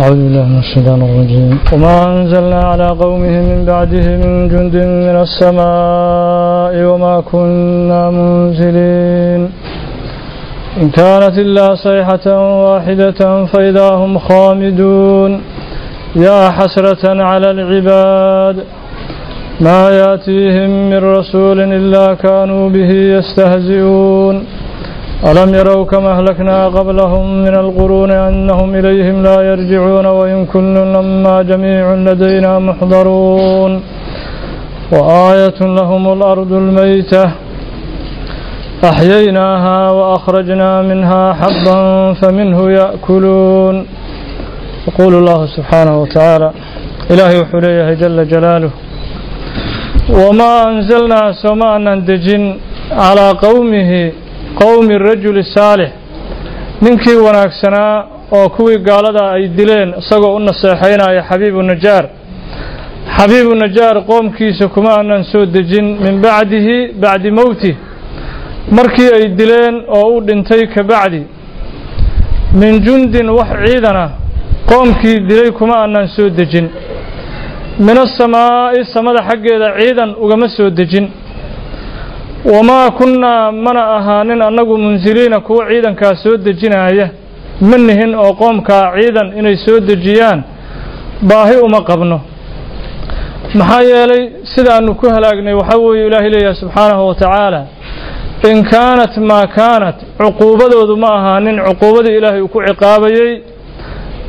أعوذ بالله من الشيطان الرجيم. وما أنزلنا على قومه من بعده من جند من السماء وما كنا منزلين. إن كانت إلا صيحة واحدة فإذا هم خامدون. يا حسرة على العباد. ما يأتيهم من رسول إلا كانوا به يستهزئون. ألم يروا كما أهلكنا قبلهم من القرون أنهم إليهم لا يرجعون وإن كل لما جميع لدينا محضرون وآية لهم الأرض الميتة أحييناها وأخرجنا منها حبا فمنه يأكلون يقول الله سبحانه وتعالى إلهي وحليه جل جلاله وما أنزلنا سماء دجن على قومه qowmi rajuli saalix ninkii wanaagsanaa oo kuwii gaalada ay dileen isagoo u naseexaynaya xabiibu najaar xabiibu najaar qoomkiisa kuma aanan soo dejin min bacdihi bacdi mowtih markii ay dileen oo u dhintay ka bacdi min jundin wax ciidana qoomkii dilay kuma aanan soo dejin. Min asamaa'i samada xaggeeda ciidan ugama soo dejin wamaa kunnaa mana ahaanin annagu munsiliina kuwa ciidankaa soo dejinaya ma nihin oo qoomkaa ciidan inay soo dejiyaan baahi uma qabno maxaa yeelay sidaannu ku halaagnay waxaa weeye ilaahay leeyahay subxaanahu wa tacaala in kaanat maa kaanat cuquubadoodu ma ahaanin cuquubadii ilaahay uu ku ciqaabayey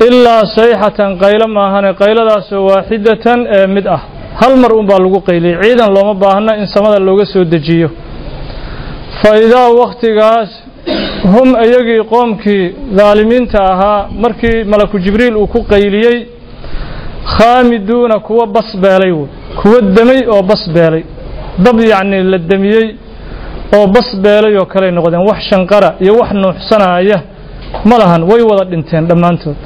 ilaa sayxatan qaylo maahane qayladaasoo waaxidatan ee mid ah hal mar unbaa lagu qayliyey ciidan looma baahna in samada looga soo dejiyo fa idaa wakhtigaas hum iyagii qoomkii daalimiinta ahaa markii malaku jibriil uu ku qayliyey khaamiduuna kuwa bas beelay kuwa demay oo bas beelay. Dab yacnii la demiyey oo bas beelay oo kaley noqdeen. Wax shanqara iyo wax nuuxsanaya ma lahan. Way wada dhinteen dhammaantood.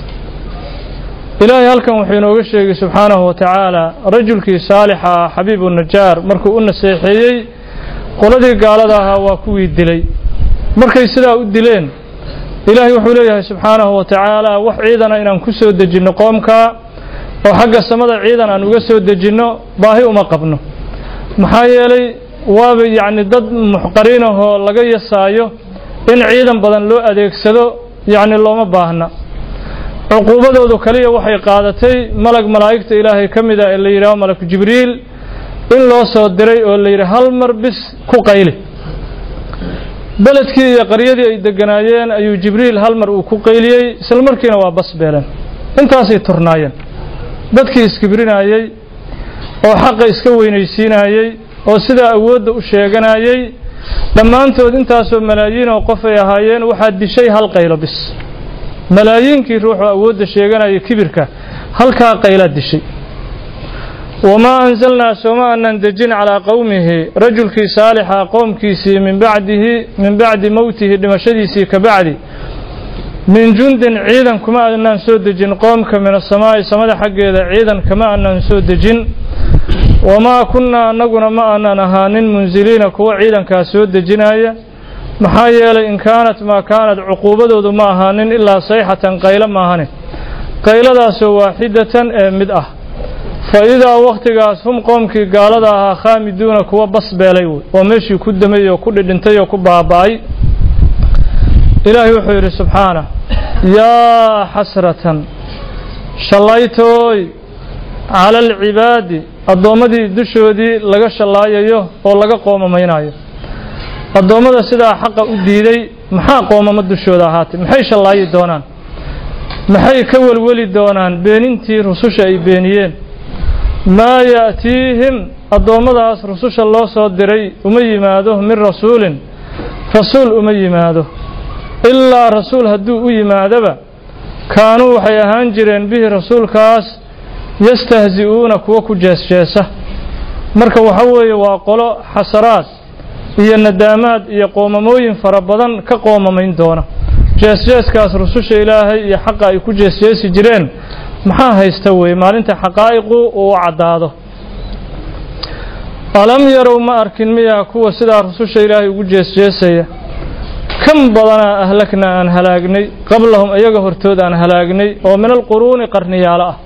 Ilaahay halkan wuxuu inooga sheegay subxaanahu wa tacaala rajulkii saalixa ah xabiibu najaar markuu u naseexeeyey qoladii gaalada ahaa waa kuwii dilay. Markay sidaa u dileen ilaahay wuxuu leeyahay subxaanahu wa tacaala wax ciidana inaan ku soo dejinno qoomkaa oo xagga samada ciidan aan uga soo dejinno baahi uma qabno. Maxaa yeelay waaba yacni dad muxqariinahoo laga yasaayo in ciidan badan loo adeegsado yacni looma baahna. Cuquubadoodu kaliya waxay qaadatay malag malaa'igta ilaahay ka mid a ee la yidhaaho malaku jibriil in loo soo diray oo la yidhi hal mar bis ku qayli. Beledkii iyo qaryadii ay degganaayeen ayuu jibriil hal mar uu ku qayliyey isla markiina waa bas beeleen. Intaasay turnaayeen. Dadkii iskibrinayey oo xaqa iska weynaysiinayey oo sidaa awoodda u sheeganayey dhammaantood intaasoo malaayiin oo qof ay ahaayeen waxaa dishay hal qaylo bis. Malaayiinkii ruuxuu awoodda sheeganaya kibirka halkaa qaylaa dishay wamaa anzalnaa sooma aanan dejin calaa qowmihi rajulkii saalixa qoomkiisii min bacdihi min bacdi mowtihi dhimashadiisii ka bacdi min jundin ciidan kuma aanan soo dejin qoomka min asamaa'i samada xaggeeda ciidan kama aanan soo dejin wamaa kunnaa annaguna ma aanan ahaanin munsiliina kuwa ciidankaa soo dejinaya maxaa yeelay in kaanat maa kaanat cuquubadoodu ma ahaanin ilaa sayxatan qaylo maahane qayladaasoo waaxidatan ee mid ah fa idaa wakhtigaas hum qoomkii gaalada ahaa khaamiduuna kuwa bas beelay wey. Oo meeshii ku damay oo ku dhidhintay oo ku baaba'ay. Ilaahay wuxuu yidhi subxaana yaa xasratan shallaytooy cala alcibaadi addoommadii dushoodii laga shallaayayo oo laga qoomamaynaayo. Addoommada sidaa xaqa u diiday maxaa qoomamo dushooda ahaatay maxay shallaayi doonaan? Maxay ka welweli doonaan beenintii rususha ay beeniyeen maa ya'tiihim addoommadaas rususha loo soo diray uma yimaado min rasuulin rasuul uma yimaado ilaa rasuul hadduu u yimaadaba kaanuu waxay ahaan jireen bihi rasuulkaas yastahzi'uuna kuwa ku jeesjeesa. Marka waxa weeye waa qolo xasaraad iyo nadaamaad iyo qoomamooyin fara badan ka qoomamayn doona. Jeesjeeskaas rususha ilaahay iyo xaqa ay ku jeesjeesi jireen maxaa haysta weeye? maalinta xaqaa'iqu uu caddaado. Alam yarow ma arkin miyaa kuwa sidaa rususha ilaahay ugu jeesjeesaya. Kan badanaa ahlaknaa aan halaagnay qablahum iyaga hortood aan halaagnay oo min alquruuni qarniyaalo ah.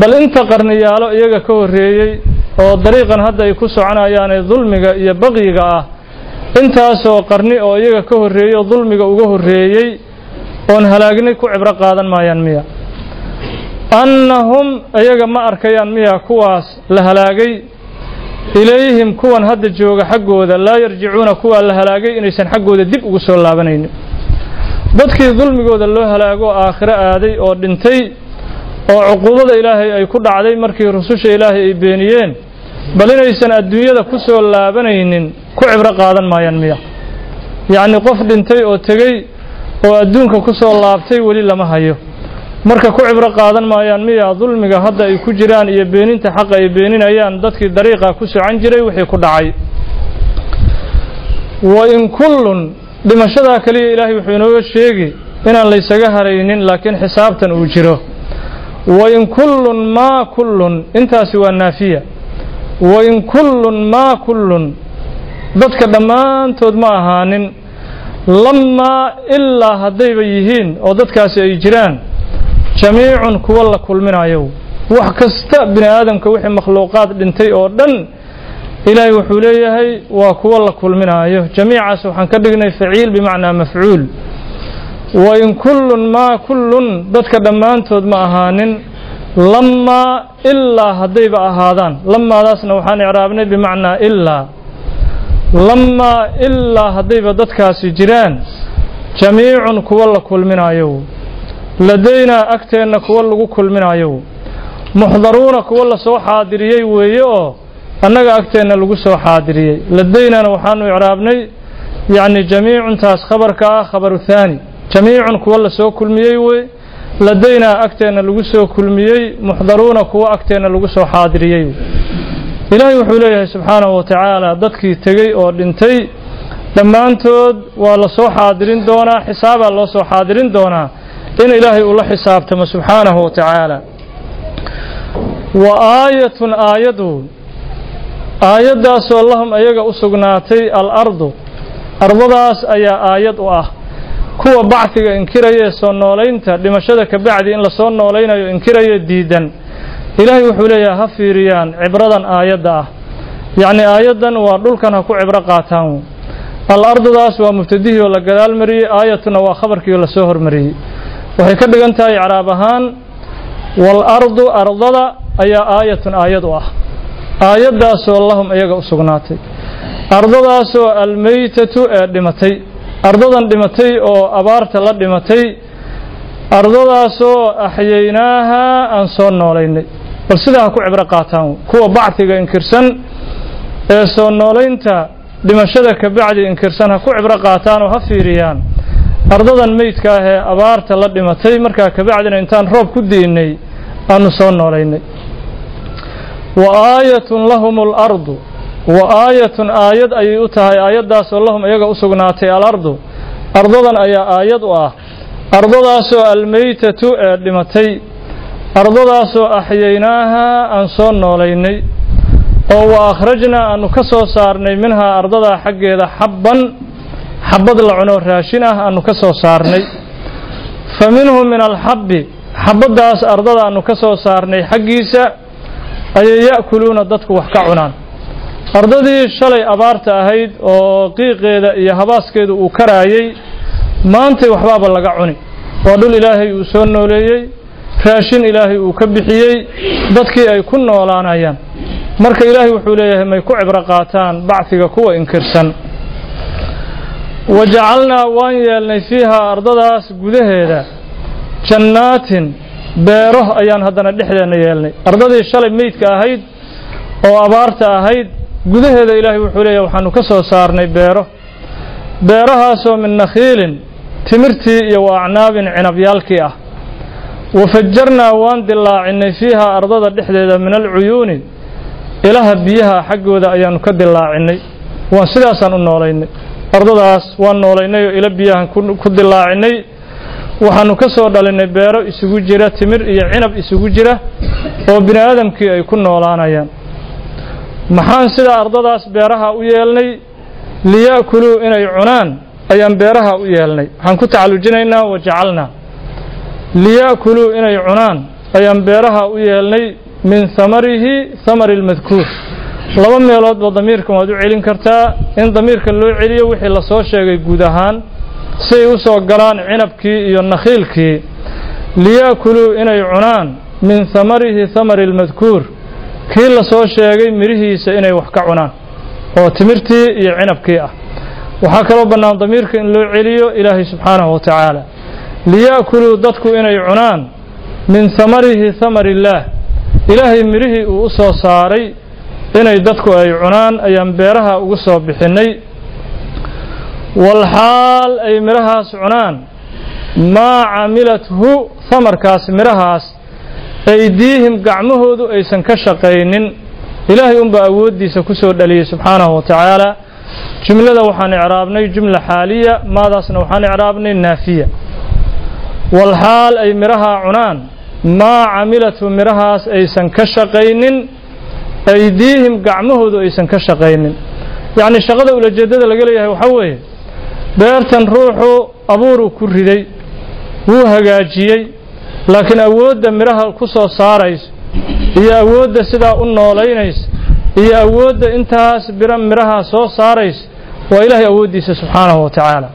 Bal inta qarniyaalo iyaga ka horreeyey oo dariiqan hadda ay ku soconayaanee dulmiga iyo baqyiga ah intaasoo qarni oo iyaga ka horreeyey oo dulmiga uga horreeyey oon halaagnay ku cibro qaadan maayaan miya annahum iyaga ma arkayaan miya kuwaas la halaagay? Ilayhim kuwan hadda jooga xaggooda laa yarjicuuna kuwaa la halaagay inaysan xaggooda dib ugu soo laabanaynin. Dadkii dulmigooda loo halaago aakhiro aaday oo dhintay oo cuquubada ilaahay ay ku dhacday markii rususha ilaahay ay beeniyeen bal inaysan adduunyada ku soo laabanaynin ku cibro qaadan maayaan miya. Yacnii qof dhintay oo tegey oo adduunka ku soo laabtay weli lama hayo marka ku cibro qaadan maayaan miya dulmiga hadda ay ku jiraan iyo beeninta xaqa ay beeninayaan dadkii dariiqa ku socan jiray wixii ku dhacay. Wa in kullun dhimashadaa kaliya ilaahay wuxuu inooga sheegi inaan laysaga haraynin laakiin xisaabtan uu jiro. Wa in kullun maa kullun intaasi waa naafiya. Wa in kullun maa kullun dadka dhammaantood ma ahaanin. Lamaa ilaa haddayba yihiin oo dadkaasi ay jiraan jamiicun kuwa la kulminayo wax kasta bini aadamka wixii makhluuqaad dhintay oo dhan ilaahay wuxuu leeyahay waa kuwa la kulminaayo. Jamiicaas waxaan ka dhignay faciil bimacnaa mafcuul. Wa in kullun maa kullun dadka dhammaantood ma ahaanin. Lamaa ilaa haddayba ahaadaan. Lamaadaasna waxaan icraabnay bimacnaa ilaa lamaa ilaa haddayba dadkaasi jiraan. Jamiicun kuwa la kulminayo ladaynaa agteenna kuwa lagu kulminayo. Muxdaruuna kuwa la soo xaadiriyey weeye oo annaga agteenna lagu soo xaadiriyey. Ladaynana waxaanu icraabnay yacni jamiicuntaas khabarka ah khabaru thaani. Jamiicun kuwa la soo kulmiyey wey ladaynaa agteenna lagu soo kulmiyey muxdaruuna kuwa agteenna lagu soo xaadiriyey. Ilaahay wuxuu leeyahay subxaanahu wa tacaala dadkii tegey oo dhintay dhammaantood waa la soo xaadirin doonaa xisaabaa loo soo xaadirin doonaa in ilaahay ula xisaabtamo subxaanahu wa tacaala. Wa aayatun aayadu aayaddaasoo lahum ayaga u sugnaatay alardu ardadaas ayaa aayad u ah. Kuwa bacdiga inkiraya ee soo noolaynta dhimashada ka bacdi in la soo noolaynayo inkiraya diidan. Ilaahay wuxuu leeyahay ha fiiriyaan cibradan aayadda ah. Yacni aayaddan waa dhulkan ha ku cibro qaataan. Al-ardudaas waa mubtadihii oo la gadaal mariyey aayatuna waa khabarkii oo la soo hormariyey waxay ka dhigan tahay icraab ahaan waalardu ardada ayaa aayatun aayad u ah. Aayaddaasoo lahum iyaga u sugnaatay. Ardadaasoo almeytatu ee dhimatay. Ardadan dhimatay oo abaarta la dhimatay. Ardadaasoo axyaynaaha aan soo noolaynay. Bal sidaa ha ku cibro qaataan kuwa bacdiga inkirsan ee soo noolaynta dhimashada ka bacdi inkirsan ha ku cibro qaataan oo ha fiiriyaan ardadan meydka ah ee abaarta la dhimatay markaa kabacdina intaan roob ku diinay aanu soo noolaynay. Wa aayatun lahum alardu wa aayatun aayad ayay u tahay aayaddaasoo lahum iyaga u sugnaatay alardu ardadan ayaa aayad u ah. Ardadaasoo almeytatu ee dhimatay ardadaasoo axyaynaaha aan soo noolaynay oo wa akhrajnaa aanu ka soo saarnay minhaa ardadaa xaggeeda xabban xabad la cuno raashin ah aanu ka soo saarnay. Fa minhu min alxabbi xabaddaas ardada aanu ka soo saarnay xaggiisa ayay ya'kuluuna dadku wax ka cunaan. Ardadii shalay abaarta ahayd oo qiiqeeda iyo habaaskeedu uu karaayey maantay waxbaaba laga cuni. Waa dhul ilaahay uu soo nooleeyey raashin ilaahay uu ka bixiyey dadkii ay ku noolaanayaan. Marka ilaahay wuxuu leeyahay may ku cibro qaataan bacfiga kuwa inkirsan wajacalnaa waan yeelnay fiihaa ardadaas gudaheeda jannaatin beero ayaan haddana dhexdeenna yeelnay ardadii shalay meydka ahayd oo abaarta ahayd gudaheeda ilaahay wuxuu leeyahay waxaanu ka soo saarnay beero beerahaasoo min nakhiilin timirtii iyo wa acnaabin cinabyaalkii ah wafajarnaa waan dilaacinay fiihaa ardada dhexdeeda min alcuyuuni ilaha biyaha xaggooda ayaanu ka dilaacinay waan sidaasaan u noolaynay ardadaas waan noolaynay oo ilo biyahan ku dilaacinay. Waxaanu ka soo dhalinay beero isugu jira timir iyo cinab isugu jira oo bini aadamkii ay ku noolaanayaan. Maxaan sidaa ardadaas beeraha u yeelnay? Liya'kuluu inay cunaan ayaan beeraha u yeelnay. Waxaan ku tacallujinaynaa wa jacalnaa. Liya'kuluu inay cunaan ayaan beeraha u yeelnay min hamarihi hamari lmadkuur laba meeloodba damiirkan waad u celin kartaa. In damiirka loo celiyo wixii la soo sheegay guud ahaan si ay u soo galaan cinabkii iyo nakhiilkii. Liya'kuluu inay cunaan min hamarihi hamari lmadkuur kii la soo sheegay midhihiisa inay wax ka cunaan oo timirtii iyo cinabkii ah. Waxaa kaloo bannaan damiirka in loo celiyo ilaahay subxaanahu wa tacaala. Liya'kuluu dadku inay cunaan min hamarihi hamari illaah ilaahay midhihii uu u soo saaray inay dadku ay cunaan ayaan beeraha ugu soo bixinnay walxaal ay midhahaas cunaan. Maa camilathu hamarkaas midhahaas aydiihim gacmahoodu aysan ka shaqaynin. Ilaahay unbaa awooddiisa ku soo dhaliyey subxaanahu wa tacaala. Jumlada waxaan icraabnay jumla xaaliya maadaasna waxaan icraabnay naafiya. Walxaal ay midhahaa cunaan. Maa camilathu midhahaas aysan ka shaqaynin aydiihim gacmahoodu aysan ka shaqaynin. Yacni shaqada ulajeeddada laga leeyahay waxaa weeye beertan ruuxu abuuruu ku riday wuu hagaajiyey laakiin awoodda midhaha ku soo saarayso iyo awoodda sidaa u noolaynaysa iyo awoodda intaas bira midhaha soo saaraysa waa ilaahay awooddiisa subxaanahu wa tacaala.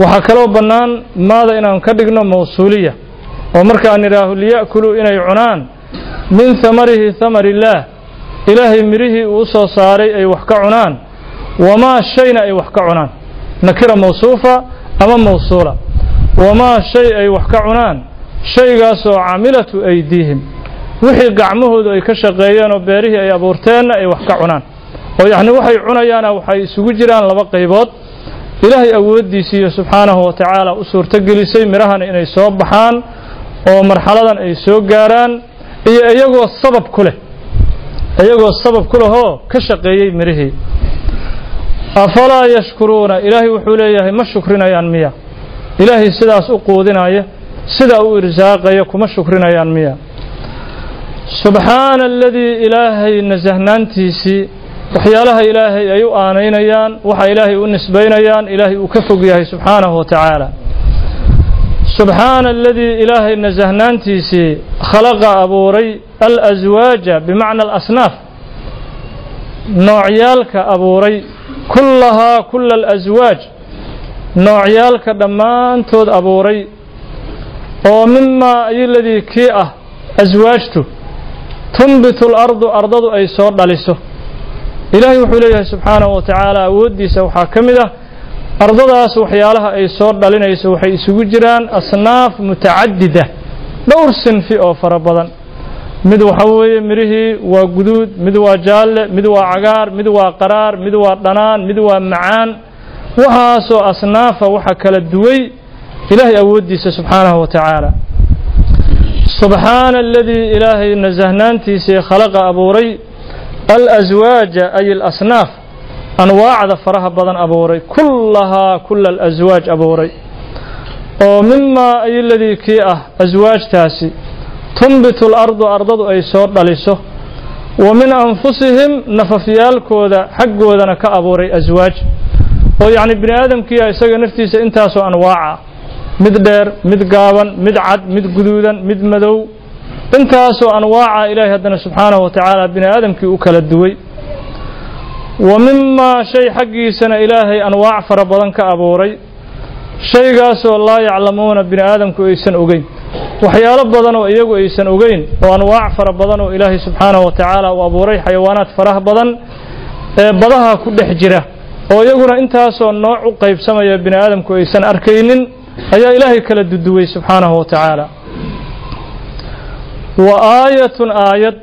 Waxaa kaloo bannaan maada inaan ka dhigno mawsuuliya oo markaan idhaaho liya'kuluu inay cunaan min hamarihi hamar illaah ilaahay midhihii uu soo saaray ay wax ka cunaan. Wamaa shayna ay wax ka cunaan. Nakira mawsuufa ama mawsuula. Wamaa shay ay wax ka cunaan. Shaygaasoo camilatu aydiihim. Wixii gacmahoodu ay ka shaqeeyeen oo beerihii ay abuurteenna ay wax ka cunaan. Oo yacni waxay cunayaana waxay isugu jiraan laba qaybood. Ilaahay awooddiisiiyo subxaanahu wa tacaala u suurtogelisay midhahana inay soo baxaan oo marxaladan ay soo gaaraan iyo iyagoo sabab ku leh iyagoo sabab ku lehoo ka shaqeeyey midhihii afalaa yashkuruuna? Ilaahay wuxuu leeyahay ma shukrinayaan miya. Ilaahay sidaas u quudinaya sidaa u irsaaqaya kuma shukrinayaan miya. Subxaana aladii ilaahay nasahnaantiisii waxyaalaha ilaahay ay u aanaynayaan waxa ilaahay u nisbaynayaan ilaahay uu ka fog yahay subxaanahu wa tacaala subxaana aladii ilaahay nasahnaantiisii khalaqa abuuray alaswaaja bimacna alasnaaf. Noocyaalka abuuray kullahaa kula alaswaaj noocyaalka dhammaantood abuuray oo mimaa ayiladii kii ah aswaajtu tunbitu alardu ardadu ay soo dhaliso. Ilaahay wuxuu leeyahay subxaanahu wa tacaala awooddiisa waxaa ka mid ah ardadaas waxyaalaha ay soo dhalinayso waxay isugu jiraan asnaaf mutacadida dhowr sinfi oo fara badan. Mid waxa weeye midhihii waa guduud mid waa jaalle mid waa cagaar mid waa qaraar mid waa dhanaan mid waa macaan. Waxaasoo asnaafa waxa kala duway ilaahay awooddiisa subxaanahu wa tacaala. Subxaana aladii ilaahay nasahnaantiisii khalaqa abuuray alaswaaja ay alasnaaf anwaacda faraha badan abuuray kullahaa kula alaswaaj abuuray. Oo mimaa ayiladii kii ah aswaajtaasi tunbitu alardu ardadu ay soo dhaliso. Wa min anfusihim nafafyaalkooda xaggoodana ka abuuray aswaaj oo yacni bini aadamkiia isaga naftiisa intaasoo anwaaca. Mid dheer mid gaaban mid cad mid guduudan mid madow. Intaasoo anwaaca ilaahay haddana subxaanahu wa tacaala bini aadamkii u kala duway wa mimaa shay xaggiisana ilaahay anwaac fara badan ka abuuray shaygaasoo laa yaclamuuna bini aadamku aysan ogeyn. Waxyaalo badan oo iyagu aysan ogeyn oo anwaac fara badan oo ilaahay subxaanahu wa tacaala uu abuuray xayawaanaad faraha badan ee badaha ku dhex jira oo iyaguna intaasoo nooc u qaybsamaya bini aadamku aysan arkaynin ayaa ilaahay kala duduway subxaanahu wa tacaala. Wa aayatun aayad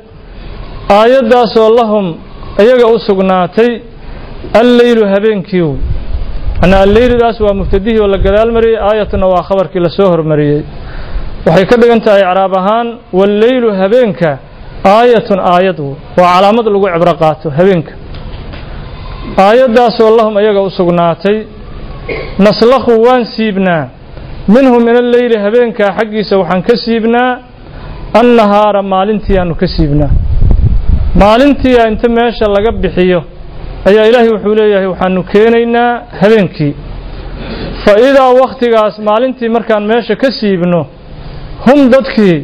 aayaddaasoo lahum iyaga u sugnaatay alleylu habeenkiiw ana alleyludaas waa mubtadihii oo la gadaal mariyey aayatuna waa khabarkii la soo hormariyey. Waxay ka dhigan tahay icraab ahaan walleylu habeenka aayatun aayad waa calaamad lagu cibro qaato habeenka. Aayaddaasoo lahum iyaga u sugnaatay naslakhu waan siibnaa. Minhu min alleyli habeenkaa xaggiisa waxaan ka siibnaa annahaara maalintii aanu ka siibnaa maalintiia inta meesha laga bixiyo ayaa ilaahay wuxuu leeyahay waxaanu keenaynaa habeenkii. Fa idaa wakhtigaas maalintii markaan meesha ka siibno hum dadkii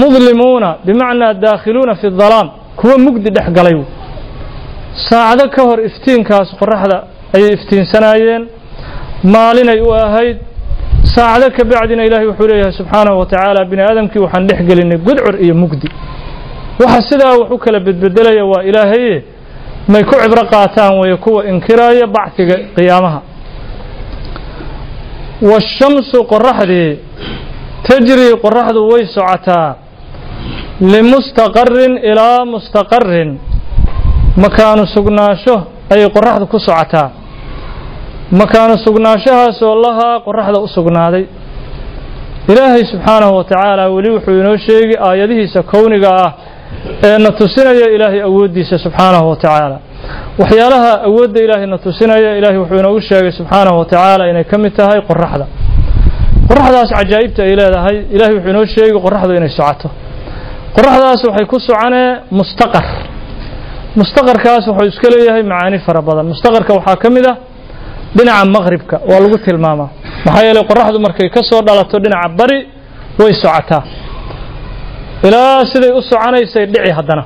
mudlimuuna bimacnaa daakhiluuna fi dalaam kuwa mugdi dhex galay. Saacado ka hor iftiinkaas qoraxda ayay iftiinsanaayeen. Maalinay u ahayd saacado ka bacdina ilaahay wuxuu leeyahay subxaanahu wa tacaala bini aadamkii waxaan dhex gelinay gudcur iyo mugdi waxa sidaa wax u kala bedbedelaya waa ilaahaye may ku cibro qaataan weeye kuwa inkiraya bacfiga qiyaamaha. Waashamsu qoraxdii tajrii qoraxdu way socotaa limustaqarin ilaa mustaqarin makaanu sugnaasho ayay qoraxdu ku socotaa. Makaanu sugnaanshahaasoo lahaa qoraxda u sugnaaday. Ilaahay subxaanahu wa tacaala weli wuxuu inoo sheegi aayadihiisa kowniga ah ee na tusinaya ilaahay awooddiisa subxaanahu wa tacaala. Waxyaalaha awoodda ilaahay na tusinaya ilaahay wuxuu inoogu sheegay subxaanahu wa tacaala inay ka mid tahay qoraxda qoraxdaas cajaa'ibta ay leedahay ilaahay wuxuu inoo sheegi qoraxdu inay socoto. Qoraxdaas waxay ku soconee mustaqar. Mustaqarkaas wuxuu iska leeyahay macaani fara badan. Mustaqarka waxaa ka mid ah dhinaca maqribka waa lagu tilmaamaa. Maxaa yeelay qoraxdu markay ka soo dhalato dhinaca bari way socotaa ilaa siday u soconaysay dhici haddana.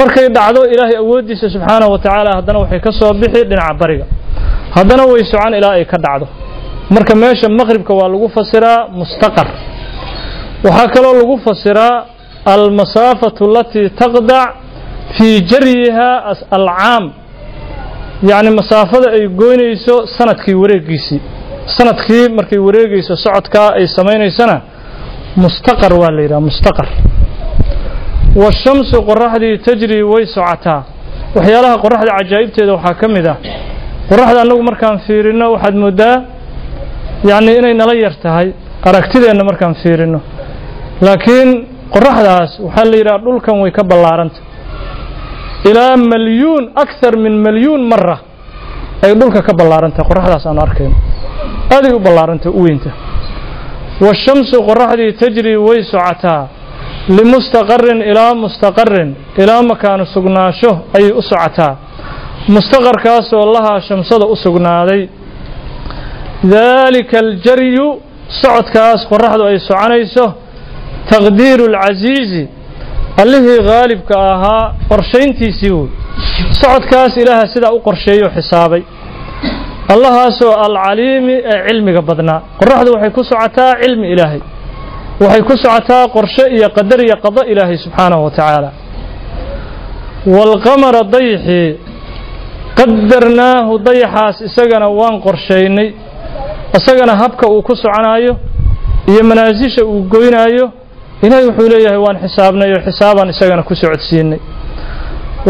Markay dhacdo ilaahay awooddiisa subxaanahu wa tacaala haddana waxay ka soo bixi dhinaca bariga. Haddana way socon ilaa ay ka dhacdo. Marka meesha maqribka waa lagu fasiraa mustaqar. Waxaa kaloo lagu fasiraa almasaafatu alatii taqdac fii jaryiha alcaam. Yacni masaafada ay goynayso sannadkii wareegiisii sannadkii markay wareegayso socodkaa ay samaynaysana mustaqar waa la yidhaha mustaqar washamsu qoraxdii tajrii way socotaa waxyaalaha qoraxda cajaa'ibteeda waxaa ka mid ah qoraxda annagu markaan fiirino waxaad mooddaa yacni inay nala yar tahay aragtideenna markaan fiirino laakiin qoraxdaas waxaa la yidhaha dhulkan way ka ballaaranta ilaa malyuun akthar min malyuun mara ay dhulka ka ballaarantah qoraxdaas aanu arkayno aaday u ballaaranta u weynta washamsu qoraxdii tajrii way socotaa limustaqarin ilaa mustaqarin ilaa makaanu sugnaasho ayay u socotaa mustaqarkaasoo lahaa shamsada u sugnaaday daalika aljaryu socodkaas qoraxdu ay soconayso taqdiiru alcasiizi allihii haalibka ahaa qorshayntiisii wey socodkaas ilaaha sidaa u qorsheeyo xisaabay allahaasoo alcaliimi ee cilmiga badnaa. Qoraxdu waxay ku socotaa cilmi ilaahay. Waxay ku socotaa qorshe iyo qadar iyo qado ilaahay subxaanahu wa tacaala. Waalqamara dayxii qadarnaahu dayaxaas isagana waan qorshaynay isagana habka uu ku soconaayo iyo manaasisha uu goynaayo ilaahay wuxuu leeyahay waan xisaabnay oo xisaabaan isagana ku socodsiinay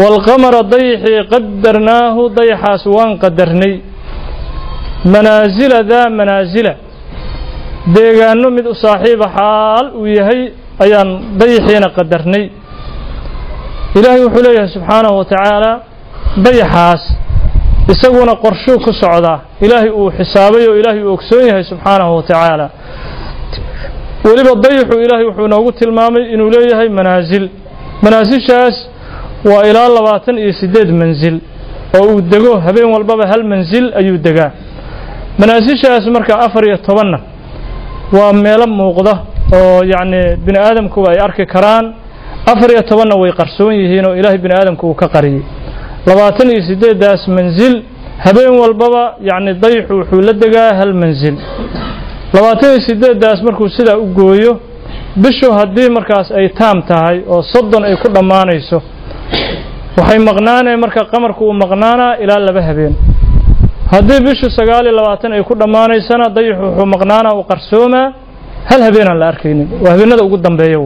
waalqamara dayxii qadarnaahu dayaxaas waan qadarnay manaasila daa manaasila deegaanno mid u saaxiiba xaal uu yahay ayaan dayaxiina qadarnay. Ilaahay wuxuu leeyahay subxaanahu wa tacaala dayaxaas isaguna qorshuu ku socdaa ilaahay uu xisaabay oo ilaahay uu ogsoon yahay subxaanahu wa tacaala. Weliba dayaxu ilaahay wuxuu noogu tilmaamay inuu leeyahay manaasil manaasishaas waa ilaa labaatan iyo siddeed mansil oo uu dego habeen walbaba hal mansil ayuu degaa manaasishaas marka afar iyo tobanna waa meelo muuqda oo yacni bini aadamkuba ay arki karaan. Afar iyo tobanna way qarsoon yihiin oo ilaahay bini aadamku uu ka qariyey. Labaatan iyo siddeeddaas mansil habeen walbaba yacni dayaxu wuxuu la degaa hal mansil labaatan iyo siddeeddaas markuu sidaa u gooyo bishu haddii markaas ay taam tahay oo soddon ay ku dhammaanayso waxay maqnaaneen marka qamarku uu maqnaanaa ilaa laba habeen haddii bishu sagaal iyo labaatan ay ku dhammaanaysana dayaxu wuxuu maqnaanaa uu qarsoomaa hal habeenaan la arkaynin. Waa habeenada ugu dambeeya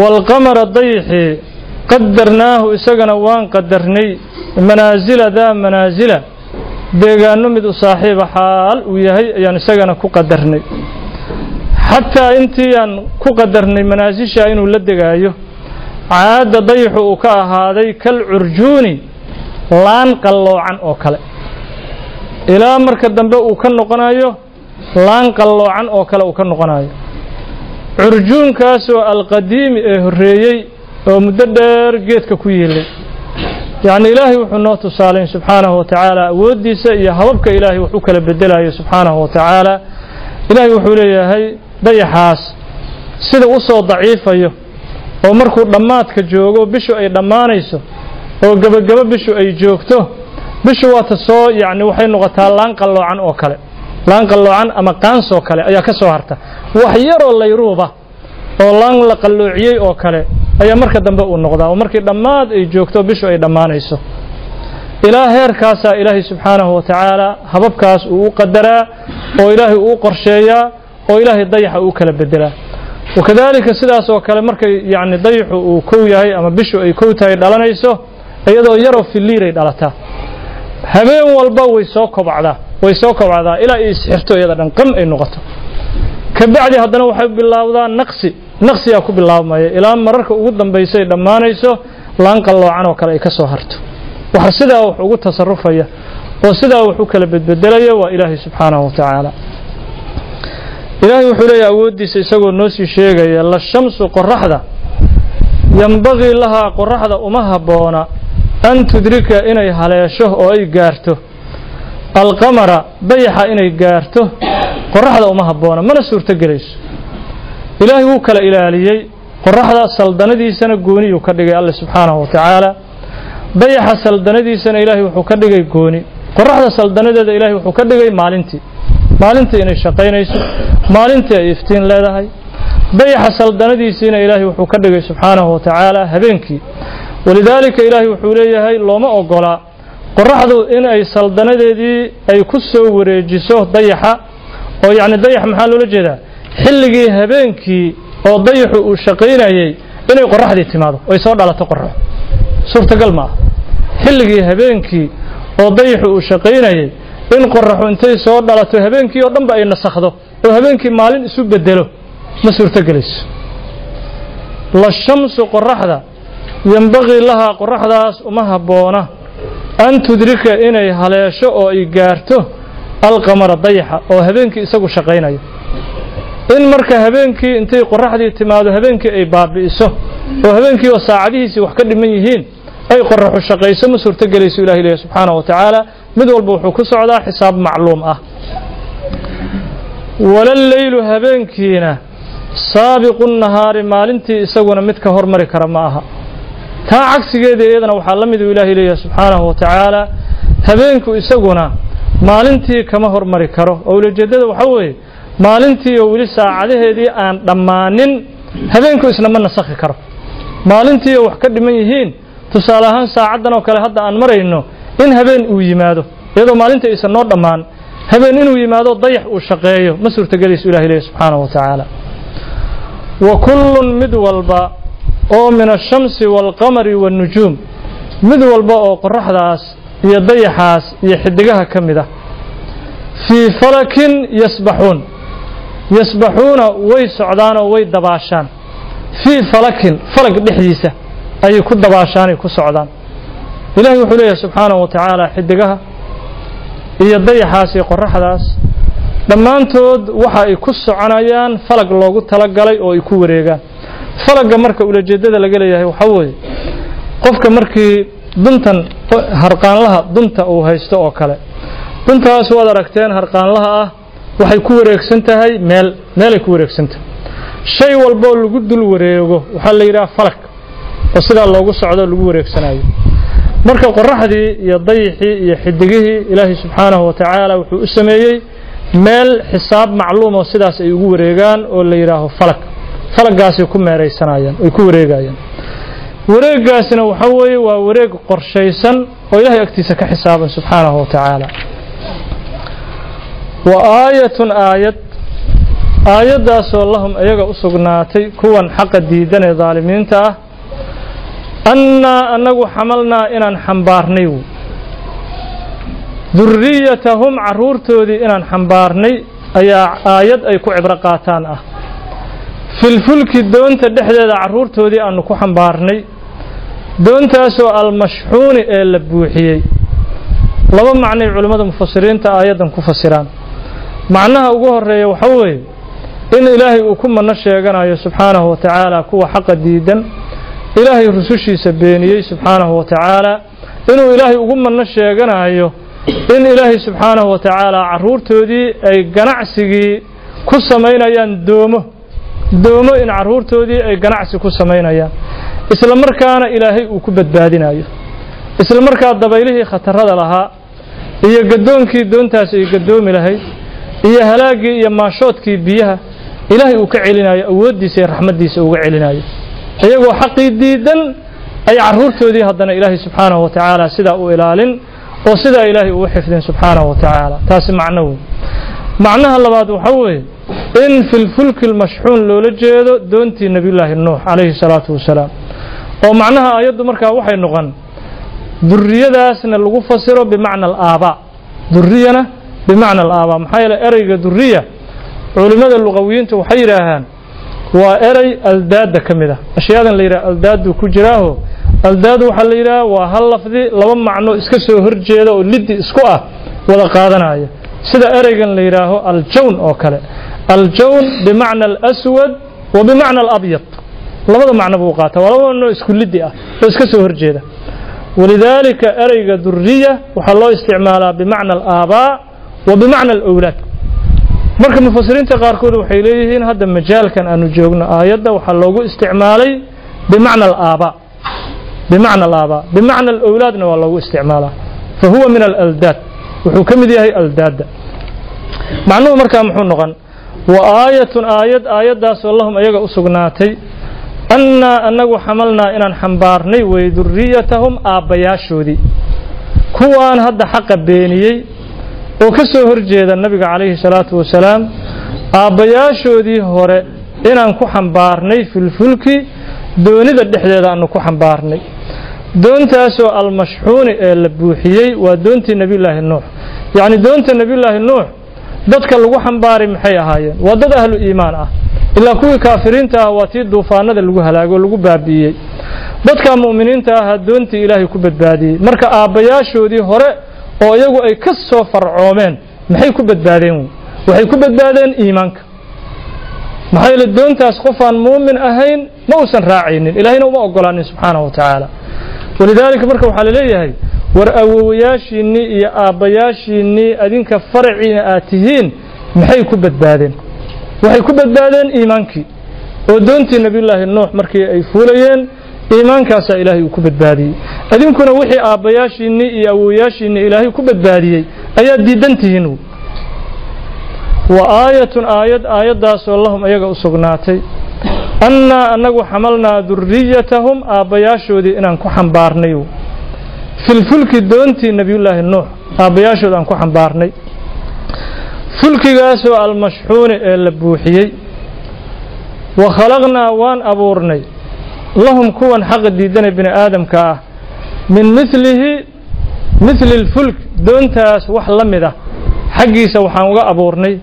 waalqamara dayaxii qadarnaahu isagana waan qadarnay manaasila daa manaasila deegaanno mid u saaxiiba xaal uu yahay ayaan isagana ku qadarnay xataa intii aan ku qadarnay manaasisha inuu la degaayo caadda dayaxu uu ka ahaaday kal curjuuni laan qalloocan oo kale. Ilaa marka dambe uu ka noqonayo laan qalloocan oo kale uu ka noqonayo curjuunkaasoo alqadiimi ee horreeyey oo muddo dheer geedka ku yiilay. Yacni ilaahay wuxuu noo tusaalayn subxaanahu wa tacaala awooddiisa iyo hababka ilaahay wax u kala bedelayo subxaanahu wa tacaala. Ilaahay wuxuu leeyahay dayaxaas sida u soo daciifayo oo markuu dhammaadka joogo bishu ay dhammaanayso oo gebagabo bishu ay joogto bishu waata soo yacni waxay noqotaa laan qalloocan oo kale. Laan qalloocan ama qaansoo kale ayaa ka soo harta. Wax yaroo layruuba oo laan la qalloociyey oo kale ayaa marka dambe uu noqdaa oo markii dhammaad ay joogto bishu ay dhammaanayso. Ilaa heerkaasaa ilaahay subxaanahu wa tacaala hababkaas uu u qadaraa oo ilaahay uu qorsheeyaa oo ilaahay dayaxa uu kala bedelaa wakadalika sidaas oo kale markay yacni dayaxu uu kow yahay ama bishu ay kow tahay dhalanayso iyadoo yaroo filiiray dhalataa habeen walba way soo kobacdaa way soo kobcdaa ilaa ay isxirto iyada dhan qam ay noqoto. Kabacdi haddana waxay bilaawdaa naqsi naqsiyaa ku bilaabmaya. Ilaa mararka ugu dambaysay dhammaanayso laan qalloocan oo kale ay ka soo harto. Waxa sidaa wax ugu tasarufaya oo sidaa wax u kala bedbedelaya waa ilaahay subxaanahu wa tacaala. Ilaahay wuxuu leeyahay awooddiisa isagoo noo sii sheegaya la shamsu qoraxda yambagii lahaa qoraxda uma habboona an tudrika inay haleesho oo ay gaarto. Alqamara dayaxa inay gaarto. Qoraxda uma habboona mana suurto gelayso ilaahay wuu kala ilaaliyey. Qoraxda saldanadiisana gooniyuu ka dhigay alle subxaanahu wa tacaala. Dayaxa saldanadiisana ilaahay wuxuu ka dhigay gooni. Qoraxda saldanadeeda ilaahay wuxuu ka dhigay maalintii. Maalintii inay shaqaynayso maalintii ay iftiin leedahay. Dayaxa saldanadiisiina ilaahay wuxuu ka dhigay subxaanahu wa tacaala habeenkii walidaalika ilaahay wuxuu leeyahay looma ogolaa qoraxdu in ay saldanadeedii ay ku soo wareejiso dayaxa oo yacni dayax maxaa loola jeedaa? Xilligii habeenkii oo dayaxu uu shaqaynayey inay qoraxdii timaado oy soo dhalato qorax suurtagal ma ah xilligii habeenkii oo dayaxu uu shaqaynayey in qoraxu intay soo dhalato habeenkii oo dhanba ay nasakhdo oo habeenkii maalin isu bedelo ma suurtogelayso la shamsu qoraxda yembaqii lahaa qoraxdaas uma habboona an tudrika inay haleesho oo ay gaarto alqamara dayaxa oo habeenkii isagu shaqaynayo in marka habeenkii intay qoraxdii timaado habeenkii ay baabi'iso oo habeenkii oo saacadihiisii wax ka dhiman yihiin ay qoraxu shaqayso ma suurtogelayso ilahi leeyahy subxaanahu wa tacaala mid walba wuxuu ku socdaa xisaab macluum ah walaleylu habeenkiina saabiqu nahaari maalintii isaguna mid ka hormari kara ma aha taa cagsigeeda iyadana waxaa la miduu ilaahay leeyahay subxaanahu wa tacaala habeenku isaguna maalintii kama hormari karo. Oo ulajeeddada waxaa weeye maalintii oo weli saacadaheedii aan dhammaanin habeenku isna ma nasakhi karo. Maalintii oo wax ka dhiman yihiin tusaale ahaan saacaddan oo kale hadda aan marayno in habeen uu yimaado iyadoo maalinta aysan noo dhammaan habeen inuu yimaado dayax uu shaqeeyo ma suurtogelayso ilahi leeyahy subxaanahu wa tacaala. Wa kullun mid walba oo min ashamsi waalqamari waannujuum. Mid walba oo qoraxdaas iyo dayaxaas iyo xidigaha ka mid ah. Fii falakin yasbaxuun. Yasbaxuuna way socdaanoo way dabaashaan. Fii falakin falag dhexdiisa ayay ku dabaashaanay ku socdaan. Ilahi wuxuu leeyahay subxaanahu wa tacaala xidigaha iyo dayaxaas iyo qoraxdaas. Dhammaantood waxa ay ku soconayaan falag loogu talagalay oo ay ku wareegaan falagga marka ulajeeddada laga leeyahay waxaa weeye qofka markii duntan harqaanlaha dunta uu haysto oo kale duntaas waad aragteen harqaanlaha ah waxay ku wareegsan tahay meel meelay ku wareegsan tahay. Shay walboo lagu dul wareego waxaa la yidhaha falag oo sidaa loogu socdo lagu wareegsanayo marka qoraxdii iyo dayixii iyo xidigihii ilaahay subxaanahu wa tacaala wuxuu u sameeyey meel xisaab macluum sidaas ay ugu wareegaan oo la yidhaaho falag falaggaasay ku meeraysanayaan ay ku wareegayaan. Wareeggaasina waxa weeye waa wareeg qorshaysan oo ilaahay agtiisa ka xisaaban subxaanahu wa tacaala wa aayatun aayad aayaddaasoo lahum iyaga u sugnaatay kuwan xaqa diidan ee daalimiinta ah annaa annagu xamalnaa inaan xambaarnay durriyatahum carruurtoodii inaan xambaarnay ayaa aayad ay ku cibro qaataan ah filfulki doonta dhexdeeda carruurtoodii aanu ku xambaarnay doontaasoo almashxuuni ee la buuxiyey. Laba macnay culimmada mufasiriinta aayaddan ku fasiraan. Macnaha ugu horreeya waxa weeye in ilaahay uu ku manno sheeganayo subxaanahu wa tacaala kuwa xaqa diidan ilaahay rusushiisa beeniyey subxaanahu wa tacaala. Inuu ilaahay ugu manno sheeganayo in ilaahay subxaanahu wa tacaala carruurtoodii ay ganacsigii ku samaynayaan doomo doomo in carruurtoodii ay ganacsi ku samaynayaan. Isla markaana ilaahay uu ku badbaadinayo isla markaa dabaylihii khatarada lahaa iyo gaddoonkii doontaas ay gaddoomi lahayd iyo halaaggii iyo maashoodkii biyaha ilaahay uu ka celinayo awooddiisa iyo raxmaddiisa uga celinayo iyagoo xaqii diidan ay carruurtoodii haddana ilaahay subxaanahu wa tacaala sidaa u ilaalin oo sidaa ilaahay uu xifdin subxaanahu wa tacaala. Taasi macno weyn macnaha labaad waxa weeye in filfulki lmashxuun loola jeedo doontii nebiyullaahi nuux calayhi salaatu wasalaam oo macnaha aayaddu markaa waxay noqon duriyadaasna lagu fasiro bimacna alaabaa duriyana bimacna alaabaa maxaa yeele ereyga duriya culimmada luqawiyiintu waxay yidhaahaan waa erey aldaadda ka mid ah ashyaadan la yidhaha aldaaddu ku jiraaho aldaad waxaa la yidhaha waa hal lafdi laba macno iska soo horjeeda oo liddi isku ah wada qaadanaya sida ereygan la yidhaaho aljawn oo kale aljawn bimacna alaswad wa bimacna alabyad labada macno buu qaata waa laba macno isku ah oo iska soo horjeeda walidaalika ereyga duriya waxaa loo isticmaalaa bimacna alaabaa wa bimacna alawlaad marka mufasiriinta qaarkood waxay leeyihiin hadda majaalkan aanu joogno aayadda waxaa loogu isticmaalay bimacna alaabaa bimacna alaabaa bimacna alawlaadna waa loogu isticmaalaa fa huwa min alaldaad wuxuu ka mid yahay aldaadda macnuhu markaa muxuu noqon wa aayatun aayad aayaddaasoo lahum ayaga u sugnaatay annaa annagu xamalnaa inaan xambaarnay wey duriyatahum aabbayaashoodii. Kuwaan hadda xaqa beeniyey oo ka soo horjeeda nabiga calayhi salaatu wasalaam aabbayaashoodii hore inaan ku xambaarnay filfulki doonida dhexdeeda aanu ku xambaarnay. Doontaasoo almashxuuni ee la buuxiyey waa doontii nebiyullaahi nuux. Yacni doonta nebiyullaahi nuux dadka lagu xambaaray maxay ahaayeen? Waa dad ahlu iimaan ah. Ilaa kuwii kaafiriinta ah waa tii duufaanada lagu halaago lagu baabi'iyey dadka mu'miniinta ahaa doontii ilaahay ku badbaadiyey. Marka aabbayaashoodii hore oo iyagu ay ka soo farcoomeen maxay ku badbaadeen? Waxay ku badbaadeen iimaanka. Maxaa yeele doontaas qofaan muumin ahayn? Ma uusan raacaynin. Ilaahayna uma ogolaanin subxaanahu wa tacaala walidaalika marka waxaa la leeyahay war awowayaashiinnii iyo aabbayaashiinnii adinka faraciina aad tihiin maxay ku badbaadeen? Waxay ku badbaadeen iimaankii. Oo doontii nebiyullaahi nuux markii ay fuulayeen iimaankaasaa ilaahay uu ku badbaadiyey. Adinkuna wixii aabbayaashiinnii iyo awowayaashiinnii ilaahay ku badbaadiyey ayaad diidan tihiin wa aayatun aayad aayaddaasoo lahum ayaga u sugnaatay annaa annagu xamalnaa duriyatahum aabbayaashoodii inaan ku xambaarnay filfulki doontii nebiyullaahi nuux aabbayaashood aan ku xambaarnay fulkigaasoo almashxuuni ee la buuxiyey wa khalaqnaa waan abuurnay lahum kuwan xaqa diidanay bini aadamka ah min milihi mili اlfulk doontaas wax la mid ah xaggiisa waxaan uga abuurnay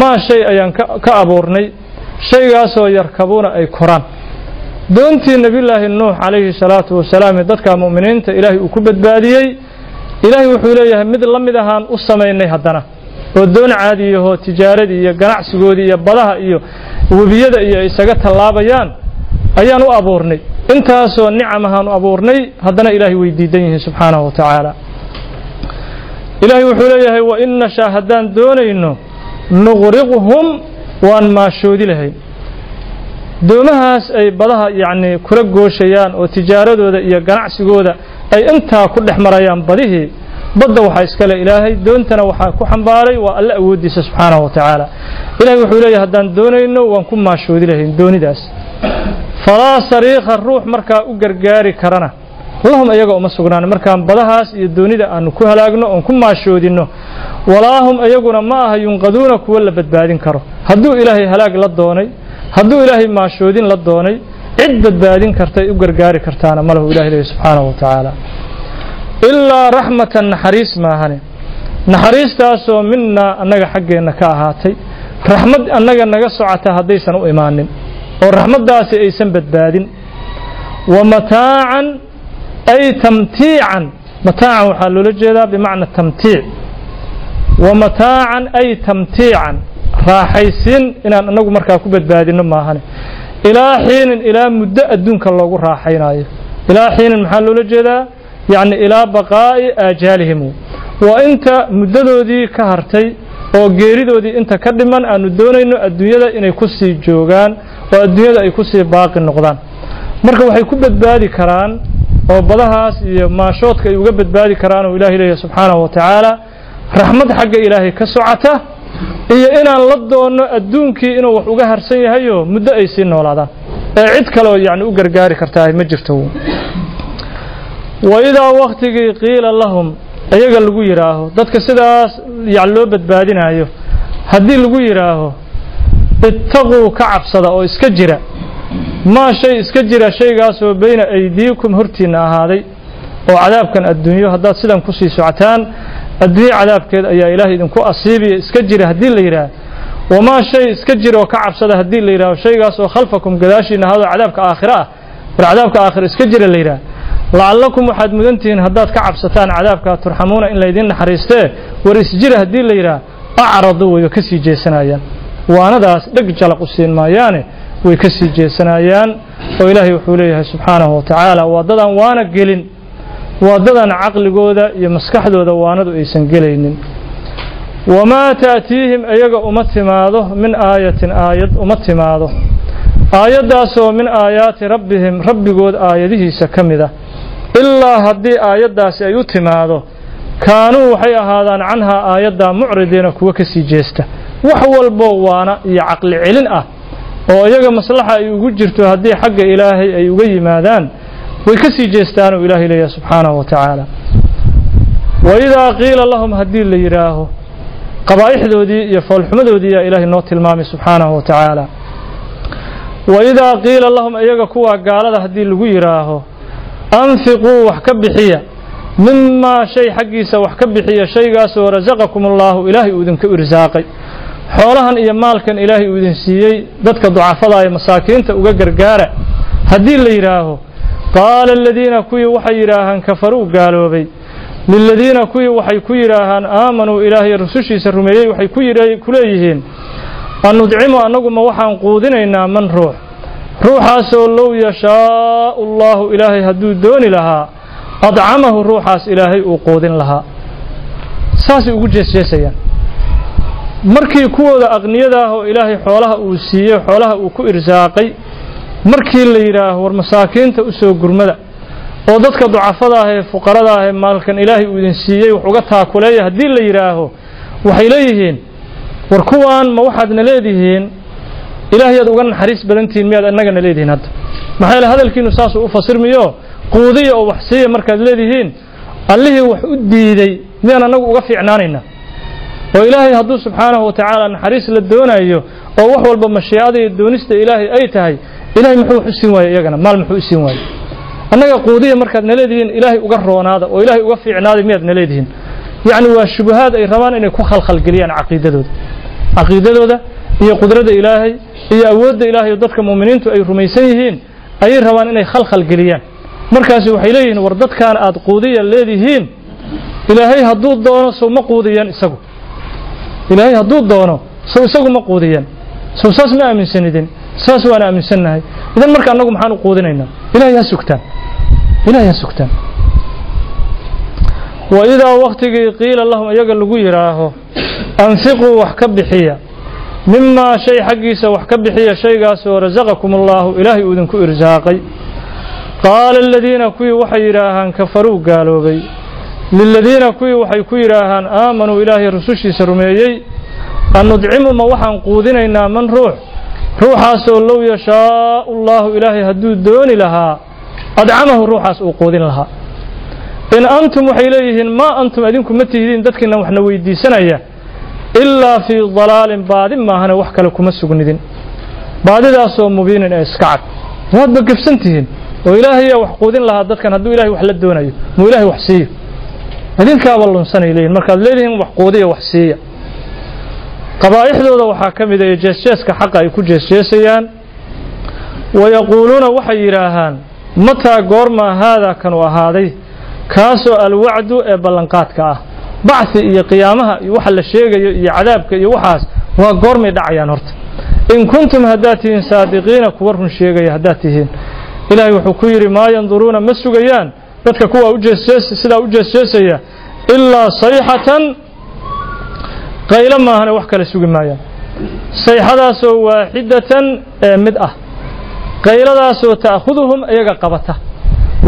maa shay ayaan ka abuurnay shaygaasoo yarkabuuna ay koraan. Doontii nebiyullaahi nuux calayhi salaatu wasalaam ee dadka mu'miniinta ilaahay uu ku badbaadiyey ilaahay wuxuu leeyahay mid la mid ahaan u samaynay haddana oo doon caadiyahoo tijaaradii iyo ganacsigoodii iyo badaha iyo webiyada iyo isaga tallaabayaan ayaan u abuurnay. Intaasoo nicam ahaan u abuurnay haddana ilaahay way diidan yihiin subxaanahu wa tacaala. Ilaahay wuxuu leeyahay wa in nashaa haddaan doonayno nuqriquhum waan maashoodi lahayn doomahaas ay badaha yacni kula gooshayaan oo tijaaradooda iyo ganacsigooda ay intaa ku dhex marayaan badihii badda waxaa iskale ilaahay doontana waxaa ku xambaaray waa alle awooddiisa subxaanahu wa tacaala. Ilahay wuxuu leeyahay haddaan doonayno waan ku maashoodi lahayn doonidaas. Falaa sariikha ruux markaa u gargaari karana lahum iyaga uma sugnaan. Markaan badahaas iyo doonida aanu ku halaagno oon ku maashoodinno walaahum iyaguna ma aha yunqaduuna kuwa la badbaadin karo. Hadduu ilaahay halaag la doonay hadduu ilaahay maashoodin la doonay cid badbaadin kartay u gargaari kartaana ma lahu ilahi leeyahy subxaanahu wa tacaala. Ilaa raxmatan naxariis maahane naxariistaasoo minaa annaga xaggeenna ka ahaatay. Raxmad annaga naga socota haddaysan u imaanin. Oo raxmaddaasi aysan badbaadin. Wa mataacan ay tamtiican mataacan waxaa loola jeedaa bimacna tamtiic wa mataacan ay tamtiican raaxaysiin inaan annagu markaa ku badbaadinno maahane ilaa xiinin ilaa muddo adduunka loogu raaxaynaayo ilaa xiinin maxaa loola jeedaa yacni ilaa baqaa'i aajaalihim waa inta muddadoodii ka hartay oo geeridoodii inta ka dhiman aanu doonayno adduunyada inay ku sii joogaan oo adduunyada ay ku sii baaqi noqdaan marka waxay ku badbaadi karaan oo badahaas iyo maashoodka ay uga badbaadi karaan oo ilahay leeyahay subxaanahu wa tacaala raxmad xagga ilaahay ka socota iyo inaan la doonno adduunkii inuu wax uga harsan yahayo muddo ay sii noolaadaan. Ee cid kaleoo yacni u gargaari kartaa ma jirto. Wa idaa waktigii qiila lahum iyaga lagu yidhaaho dadka sidaas yani loo badbaadinayo haddii lagu yidhaaho ittaquu ka cabsada oo iska jira maa shay iska jira shaygaasoo bayna aydiikum hortiinna ahaaday oo cadaabkan adduunyo haddaad sidan ku sii socotaan adduunyo cadaabkeed ayaa ilaahay idinku asiibiya iska jira haddii la yidhaah. Wamaa shay iska jira oo ka cabsada haddii la yidhaaho shaygaas oo khalfakum gadaashiina ahaadoo cadaabka aakhira ah bal cadaabka aakhira iska jira la yidhaah. Lacallakum waxaad mudantihiin haddaad ka cabsataan cadaabkaa turxamuuna in laydin naxariistee war isjira haddii la yidhaah acradu wayba ka sii jeesanayaan. Waanadaas dheg jalaq u siin maayaane way ka sii jeesanayaan oo ilaahay wuxuu leeyahay subxaanahu wa tacaala waa dadaan waana gelin waa dadaan caqligooda iyo maskaxdooda waanadu aysan gelaynin. Wamaa ta'tiihim iyaga uma timaado min aayatin aayad uma timaado. Aayaddaasoo min aayaati rabbihim rabbigood aayadihiisa ka mid ah. Ilaa haddii aayaddaasi ay u timaado kaanuu waxay ahaadaan canhaa aayaddaa mucridiina kuwa ka sii jeesta. Wax walbo waana iyo caqli celin ah oo iyaga maslaxa ay ugu jirto haddii xagga ilaahay ay uga yimaadaan way ka sii jeestaanuu ilaahay leeyahay subxaanahu wa tacaala. Wa idaa qiila lahum haddii la yidhaaho qabaa'ixdoodii iyo foolxumadoodii yaa ilaahay noo tilmaamay subxaanahu wa tacaala. Wa idaa qiila lahum iyaga kuwaa gaalada haddii lagu yidhaaho anfiquu wax ka bixiya mimaa shay xaggiisa wax ka bixiya shaygaasoo rasaqakum allaahu ilaahay uu idinku irsaaqay xoolahan iyo maalkan ilaahay uu idin siiyey dadka ducafada ee masaakiinta uga gargaara. Haddii la yidhaaho qaala aladiina kuwii waxay yidhaahaan kafaruu gaaloobay. Liladiina kuwii waxay ku yidhaahaan aamanuu ilaahay rusushiisa rumeeyey waxay ku leeyihiin anudcimu annaguma waxaan quudinaynaa man ruux. Ruuxaasoo low yashaau allahu ilaahay hadduu dooni lahaa adcamahu ruuxaas ilaahay uu quudin lahaa. Saasay ugu jeesjeesayaan markii kuwooda aqniyada ah oo ilaahay xoolaha uu siiyey xoolaha uu ku irsaaqay markii la yidhaaho war masaakiinta u soo gurmada oo dadka ducafada ah ee fuqarada ah ee maalkan ilaahay uu idin siiyey wax uga taakuleeya haddii la yidhaaho waxay leeyihiin war kuwaan ma waxaadna leedihiin? Ilaahayaad uga naxariis badantihiin miyaad annagana leedihiin hadda. Maxaa yaele hadalkiinu saasuu u fasirmiyo quudiya oo wax siiya markaad leedihiin allihii wax u diiday miyaan annagu uga fiicnaanaynaa oo ilaahay hadduu subxaanahu wa tacaala naxariis la doonayo oo wax walba mashiicada iyo doonista ilaahay ay tahay ilahay muxuu wax u siin waaye iyagana? Maal muxuu u siin annaga quudiya markaad na leedihiin ilaahay uga roonaada oo ilaahay uga fiicnaada miyaad na leedihiin. Yacni waa shubahaad ay rabaan inay ku khalkhalgeliyaan caqiidadooda. Caqiidadooda iyo qudrada ilaahay iyo awoodda ilaahay oo dadka muuminiintu ay rumaysan yihiin ayay rabaan inay khalkhalgeliyaan. Markaasi waxay leeyihiin war dadkaan aad quudiya leedihiin ilaahay hadduu doono sow ma isagu ilaahay hadduu doono sow isagu ma quudiyaan sow saas ma aaminsanidin. Saas waan aaminsannahay idan marka annagu maxaan u quudinaynaa ilahay ha sugtaan. Ilahay ha sugtaan. Wa idaa waktigii qiila lahum iyaga lagu yidhaaho anfiquu wax ka bixiya. Mimaa shay xaggiisa wax ka bixiya shaygaasoo rasaqakum allaahu ilaahay uu idinku irsaaqay. Qaala aladiina kuwii waxay yidhaahaan kafaruu gaaloobay liladiina kuwii waxay ku yidhaahaan aamanuu ilaahay rusushiisa rumeeyey annudcimu ma waxaan quudinaynaa man ruux? Ruuxaasoo low yashaau allaahu ilaahay hadduu dooni lahaa adcamahu ruuxaas uu quudin lahaa. In antum waxay leeyihiin maa antum idinku ma tihidiin dadkiina waxna weydiisanaya ilaa fii dalaalin baadi maahane wax kale kuma sugnidin. Baadidaasoo mubiinin ee iska cad. Waadba gefsan tihiin oo ilaahayaa wax quudin lahaa dadkan hadduu ilahay wax la doonayo muu ilahay wax siiyo idinkaaba lunsanay leeyihiin markaad leedihiin wax quudiya wax siiya. Qabaa'ixdooda waxaa ka mid a jeesjeeska xaqa ay ku jeesjeesayaan. Wayaquuluuna waxay yidhaahaan mataa goormaa haadaa kanu ahaaday? Kaasoo alwacdu ee ballanqaadka ah. Bacthi iyo qiyaamaha iyo waxa la sheegayo iyo cadaabka iyo waxaas waa goormay dhacayaan horta. In kuntum haddaad tihiin saadiqiina kuwa run sheegaya haddaad tihiin. Ilaahay wuxuu ku yidhi maa yanduruuna ma sugayaan dadka kuwa sidaa u jeesjeesaya ilaa sayxatan qaylo maahane wax kale sugi maayaan. Sayxadaasoo waaxidatan ee mid ah. Qayladaasoo ta'khuduhum iyaga qabata.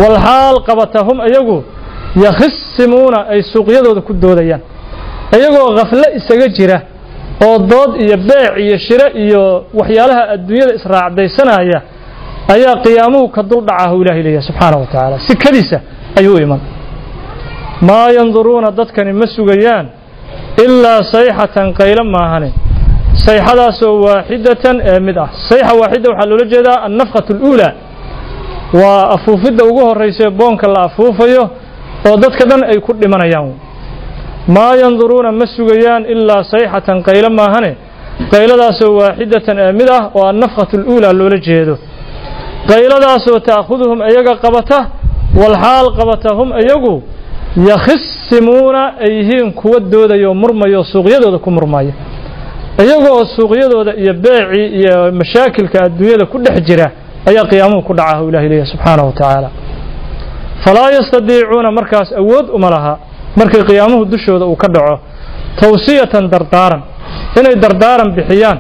Walxaal qabata hum iyagu yakhisimuuna ay suuqyadooda ku doodayaan. Iyagoo khaflo isaga jira oo dood iyo beec iyo shiro iyo waxyaalaha adduunyada israacdaysanaya ayaa qiyaamuhu ka dul dhacahu ilahay leeyahay subxaanahu wa tacaala. Sikadiisa ayuu iman. Maa yanduruuna dadkani ma sugayaan ilaa sayxatan qaylo maahane. Sayxadaasoo waaxidatan ee mid ah. Sayxa waaxida waxaa loola jeedaa annafqatu aluulaa. Waa afuufidda ugu horraysae boonka la afuufayo oo dadka dhan ay ku dhimanayaan. Maa yanduruuna ma sugayaan ilaa sayxatan qaylo maahane. Qayladaasoo waaxidatan ee mid ah oo annafqatu aluulaa loola jeedo qayladaasoo ta'khuduhum iyaga qabata walxaal qabata hum iyagu yakhisimuuna ay yihiin kuwa doodayoo murmayo suuqyadooda ku murmaya iyagoo suuqyadooda iyo beecii iyo mashaakilka adduunyada ku dhex jira ayaa qiyaamuhu ku dhacahu ilahi leeyahy subxaanahu wa tacaala falaa yastadiicuuna markaas awood uma laha markii qiyaamuhu dushooda uu ka dhaco tawsiyatan dardaaran inay dardaaran bixiyaan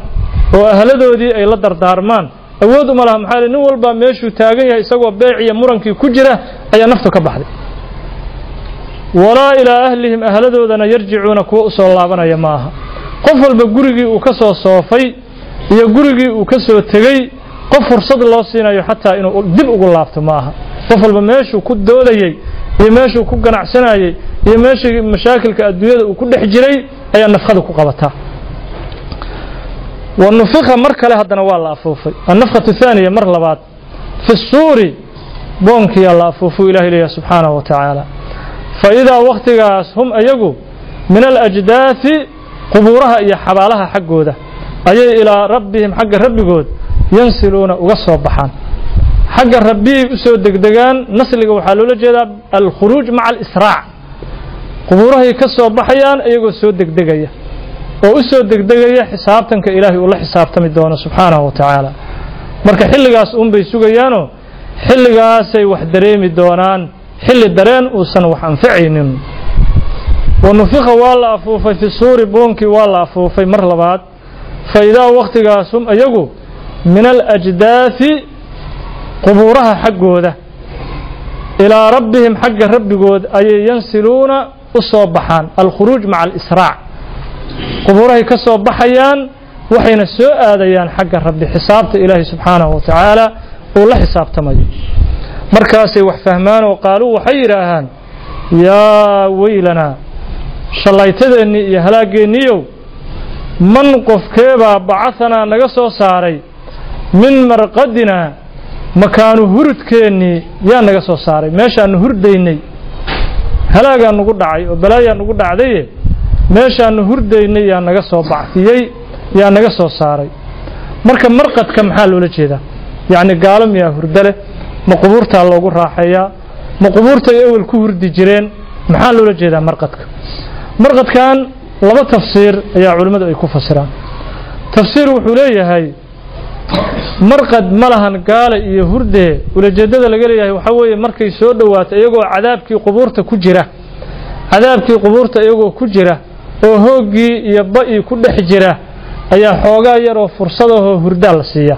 oo ahladoodii ay la dardaarmaan awood uma laha maxaa nin walbaa meeshuu taagan yahay isagoo beec iyo murankii ku jira ayaa naftu ka baxday. Walaa ilaa ahlihim ahladoodana yarjicuuna kuwa u soo laabanaya ma aha qof walba gurigii uu ka soo soofay iyo gurigii uu ka soo tegey qof fursad loo siinayo xataa inuu dib ugu laabto ma aha qof walba meeshuu ku doodayey iyo meeshuu ku ganacsanayey iyo meeshii mashaakilka adduunyada uu ku dhex jiray ayaa nafqada ku qabataa wa nufika mar kale haddana waa la afuufay. Annafqatu thaaniya mar labaad. Fi suuri boonkiyaa la afuufuu ilahi leeyahay subxaanahu wa tacaala fa idaa wakhtigaas hum ayagu min alajdaafi qubuuraha iyo xabaalaha xaggooda ayay ilaa rabbihim xagga rabbigood yansiluuna uga soo baxaan. Xagga rabbiyay u soo degdegaan nasliga waxaa loola jeedaa alkhuruuj maca alisraac. Qubuurahay ka soo baxayaan iyagoo soo degdegaya oo u soo degdegaya xisaabtanka ilaahay uu la xisaabtami doono subxaanahu wa tacaala. Marka xilligaas uunbay sugayaanoo xilligaasay wax dareemi doonaan xilli dareen uusan wax anfacaynin wa nufika waa la afuufay fi suuri boonkii waa la afuufay. Mar labaad fa idaa wakhtigaas hum iyagu min alajdaafi qubuuraha xaggooda ilaa rabbihim xagga rabbigood ayay yansiluuna u soo baxaan alkhuruuj maca alisraac qubuurahay ka soo baxayaan waxayna soo aadayaan xagga rabbi. Xisaabta ilaahay subxaanahu wa tacaala uu la xisaabtamayo markaasay wax fahmaan oo qaaluu waxay yidhaahaan yaa weylanaa shallaytadeennii iyo halaageenniyow man qofkeebaa bacahanaa naga soo saaray min marqadinaa makaanu hurudkeennii yaa naga soo saaray meeshaannu hurdaynay halaagaa nugu dhacay oo balaayaa nugu dhacdaye meeshaannu hurdaynay yaa naga soo bacfiyey yaa naga soo saaray. Marka marqadka maxaa loola jeedaa? Yacni gaalo miyaa hurdo leh ma qubuurtaa loogu raaxeeyaa ma qubuurtay ewel ku hurdi jireen maxaa loola jeedaa marqadka? Marqadkan laba tafsiir ayaa culimmadu ay ku fasiraan. Tafsiir wuxuu leeyahay marqad ma lahan gaale iyo hurdee ulajeeddada laga leeyahay waxaa weeye markay soo dhowaato iyagoo cadaabkii qubuurta ku jira cadaabkii qubuurta iyagoo ku jira oo hooggii iyo ba'ii ku dhex jira ayaa xoogaa yaroo fursadahoo hurdaa la siiya.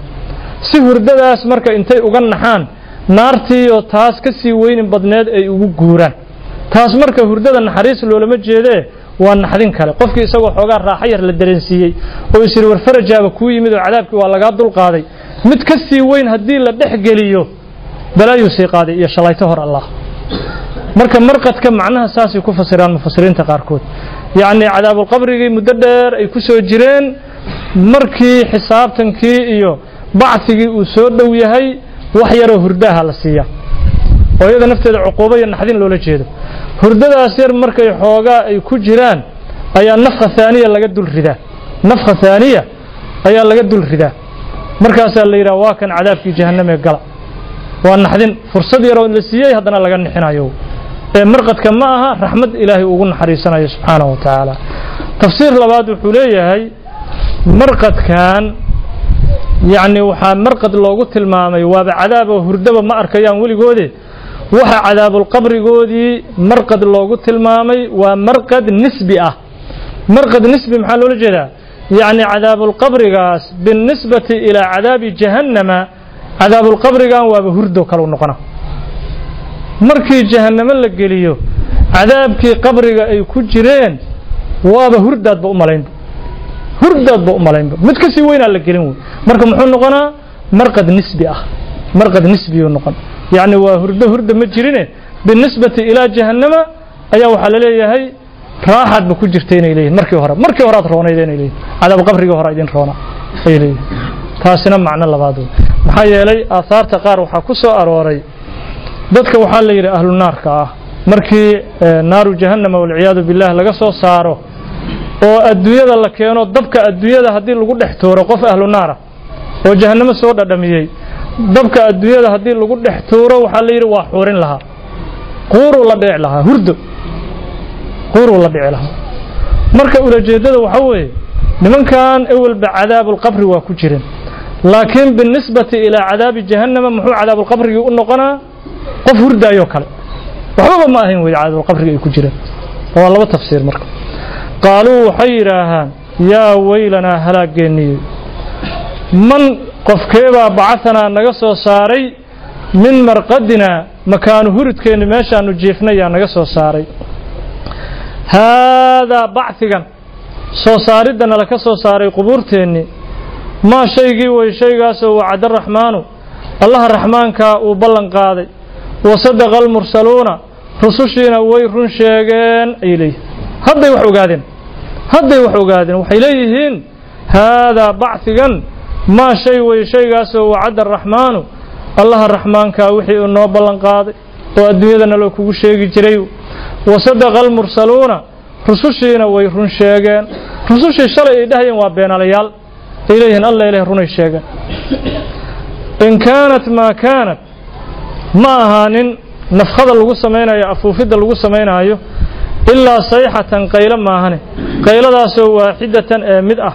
Si hurdadaas marka intay uga naxaan naartiiyo taas ka sii weynin badneed ay ugu guuraan. Taas marka hurdada naxariis loolama jeedee waa naxdin kale. Qofkii isagoo xoogaa raaxo yar la dareensiiyey oo is yidhi war kuu yimid oo cadaabkii waa lagaa dulqaaday mid ka sii weyn haddii la dhex geliyo balaayuu sii qaaday iyo shalayto hor allah. Marka marqadka macnaha saasay ku fasiraan mufasiriinta qaarkood yacni cadaabulqabrigii muddo dheer ay ku soo jireen. Markii xisaabtankii iyo bacfigii uu soo dhow yahay wax yaroo hurdaaha la siiya. Oo iyada nafteeda cuquubo iyo naxdin loola jeedo. Hurdadaas yar markay xoogaa ay ku jiraan ayaa nafka haaniya laga dul ridaa nafka haaniya ayaa laga dul ridaa markaasaa la yidhaha waa kan cadaabkii jahannamee gala. Waa naxdin. Fursad yaroo la siiyey haddana laga nixinayo marqadka ma aha raxmad ilaahay ugu naxariisanayo subxaanahu wa tacaala. Tafsiir labaad wuxuu leeyahay marqadkan yacni waxaa marqad loogu tilmaamay waaba cadaab oo hurdaba ma arkayaan weligoode waxa cadaabulqabrigoodii marqad loogu tilmaamay waa marqad nisbi ah. Marqad nisbi maxaa loola jeedaa? Yacni cadaabulqabrigaas binisbati ilaa cadaabi jahannama cadaabulqabrigan waaba hurdo kalau noqona markii jahannamo la geliyo cadaabkii qabriga ay ku jireen waaba hurdaadba u malaynba hurdaadba u malaynba mid ka sii weynaa la gelin wey marka muxuu noqonaa? Marqad nisbi ah. Marqad nisbiyuu noqon. Yacni waa hurdo hurda ma jirine. Binisbati ilaa jahannama ayaa waxaa la leeyahay raaxaadba ku jirta inay leeyihiin markii hore. Markii horead roonayd inay leeyihiin cadaab qabrigii hore idin roona ay leeyihiin taasina macno labaad wey maxaa yeelay aahaarta qaar waxaa ku soo arooray dadka waxaa la yidhi ahlu naarka ah markii naaru jahannama walciyaadu billah laga soo saaro oo adduunyada la keeno dabka adduunyada haddii lagu dhex tuuro qof ahlu naara oo jahannamo soo dhadhamiyey dabka adduunyada haddii lagu dhex tuuro waxaa la yidhi waa xuurin lahaa. Quuruu la dhici lahaa hurdo. Quuruu la dhici lahaa. Marka ulajeeddada waxaa weeye nimankan ewelba cadaabulqabri waa ku jireen laakiin binisbati ilaa cadaabi jahannama muxuu cadaabulqabrigii u noqonaa qof hurdaayoo kale. Waxbaba ma ahayn wey cadaabulqabriga ay ku jireen. Waa laba tafsiir marka. Qaaluu waxay yidhaahaan yaa weylanaa halaaggeenniyey man qofkeebaa bacahanaa naga soo saaray min marqadinaa makaanu huridkeenni meeshaannu jiifnayaa naga soo saaray. Haadaa bacfigan soo saaridda nala soo saaray qubuurteenni maa shaygii wey shaygaasoo wacada raxmaanu? Allaha raxmaankaa uu ballan qaaday wa sadaqa almursaluuna rusushiina way run sheegeen ayay leeyihiin hadday wax ogaadeen hadday wax ogaadeen waxay leeyihiin haadaa bacfigan maa shay wey shaygaasoo wacadda araxmaanu allaha raxmaankaa wixii uu noo ballan qaaday oo adduunyadana loo kugu sheegi jiray. Wa sadaqa almursaluuna rusushiina way run sheegeen. Rusushii shalay ay dhahayeen waa beenalayaal ay leeyihiin alla ilaah runay sheegeen. In kaanat maa kaanat ma ahaanin nafkhada lagu samaynayo afuufidda lagu samaynaayo ilaa sayxatan qaylo maahane. Qayladaasoo waaxidatan ee mid ah.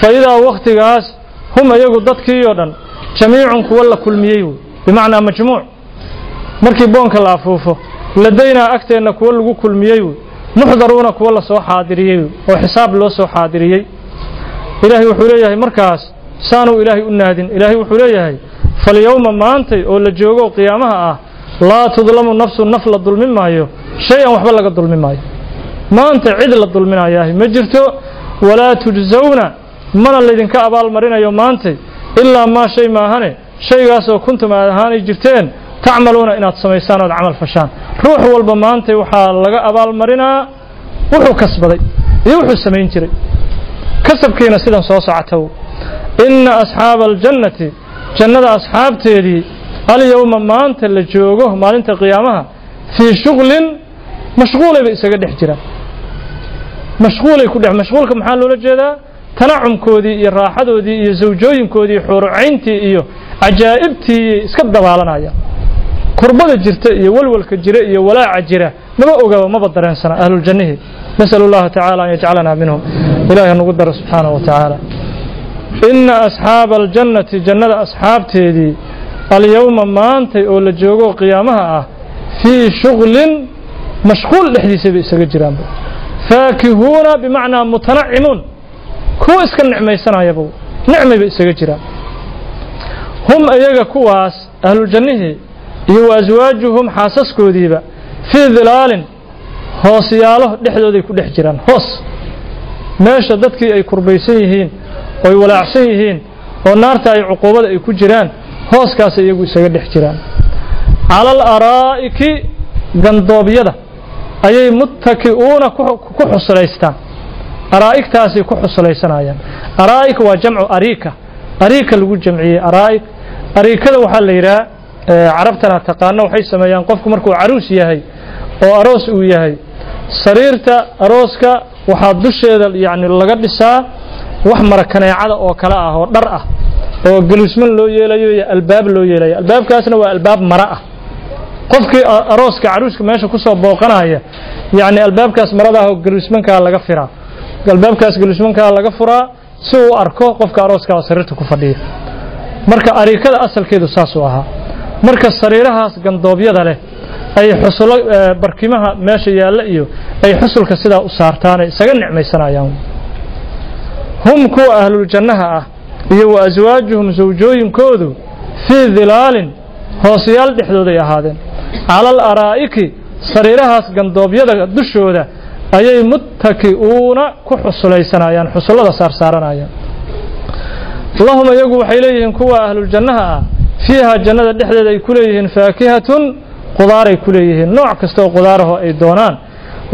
Fa idaa wakhtigaas hum iyagu dadkii oo dhan jamiicun kuwa la kulmiyey wey. Bimacnaa majmuuc. Markii boonka la afuufo ladaynaa agteenna kuwa lagu kulmiyey wey. Muxdaruuna kuwa la soo xaadiriyey wey oo xisaab loo soo xaadiriyey. Ilaahay wuxuu leeyahay markaas saanuu ilaahay u naadin. Ilaahay wuxuu leeyahay falyowma maantay oo la joogo qiyaamaha ah laa tudlamu nafsu naf la dulmi maayo shay-an waxba laga dulmi maayo. Maanta cid la dulminayaahi ma jirto walaa tujsawna mana laydinka abaalmarinayo maantay ilaa maa shay maahane shaygaasoo kuntum aad ahaanay jirteen tacmaluuna inaad samaysaan ood camal fashaan. Ruux walba maantay waxaa laga abaalmarinaa wuxuu kasbaday iyo wuxuu samayn jiray. Kasabkiina sidan soo socotow inna asxaaba aljannati jannada asxaabteedii alyowma maanta la joogo maalinta qiyaamaha fii shuglin mashquulay bay isaga dhex jiraan. Mashquulay ku dhex mashquulka maxaa loola jeedaa? Tanacumkoodii iyo raaxadoodii iyo zawjooyinkoodii xuurucayntii iyo cajaa'ibtii iska dabaalanaya. Kurbada jirta iyo walwalka jira iyo walaaca jira maba ogaba maba dareensana ahluljannihii nasal اllaha tacaala an yajcalana minhum. Ilahi nagu daro subxaanaه wa tacaala ina asxaaba aljannati jannada asxaabteedii alyowma maantay oo la joogo qiyaamaha ah fii shuglin mashquul dhexdiisa bay isaga jiraanba faakihuuna bimacnaa mutanacimuun. Kuwa iska nicmaysanayaba nicmay bay isaga jiraan. Hum iyaga kuwaas ahluljannihii iyo wa aswaajuhum xaasaskoodiiba fii dilaalin hoosyaalo dhexdooday ku dhex jiraan. Hoos. Meesha dadkii ay kurbaysan yihiin ooy walaacsan yihiin oo naarta ay cuquubada ay ku jiraan hooskaas iyagu isaga dhex jiraan. Cala alaraa'iki gandoobyada ayay muttaki'uuna ku xuslaystaan araa'igtaasay ku xuslaysanayaan araa'ik waa jamcu ariika. Ariika lagu jamciyey araa'ik ariikada waxaa la yidhaha carabtana taqaano waxay sameeyaan qofku markuu caruus yahay oo aroos uu yahay. Sariirta arooska waxaa dusheeda yacni laga dhisaa wax marakaneecada oo kale ah oo dhar ah oo galuusman loo yeelayo iyo albaab loo yeelayo. Albaabkaasna waa albaab mara ah. Qofkii arooska caruuska meesha ku soo booqanaya yacni albaabkaas marada oo galuusmankaa laga firaa. Albaabkaas galuusmankaa laga furaa si uu arko qofka arooska oo sariirta ku fadhiya. Marka ariikada asalkeedu saasuu ahaa. Marka sariirahaas gandoobyada leh ay xusulo barkimaha meesha yaalla iyo ay xusulka sidaa u saartaanay isaga nicmaysanayaan hum kuwa ahluljannaha ah iyo wa aswaajuhum sawjooyinkoodu fii dilaalin hoosayaal dhexdooday ahaadeen. Cala al araa'iki sariirahaas gandoobyada dushooda ayay muttaki'uuna ku xusulaysanayaan xusullada saarsaaranayaan lahum iyagu waxay leeyihiin kuwa ahluljannaha ah fiiha jannada dhexdeeda ay ku leeyihiin faakihatun qudaaray ku leeyihiin. Nooc kasta oo qudaaraho ay doonaan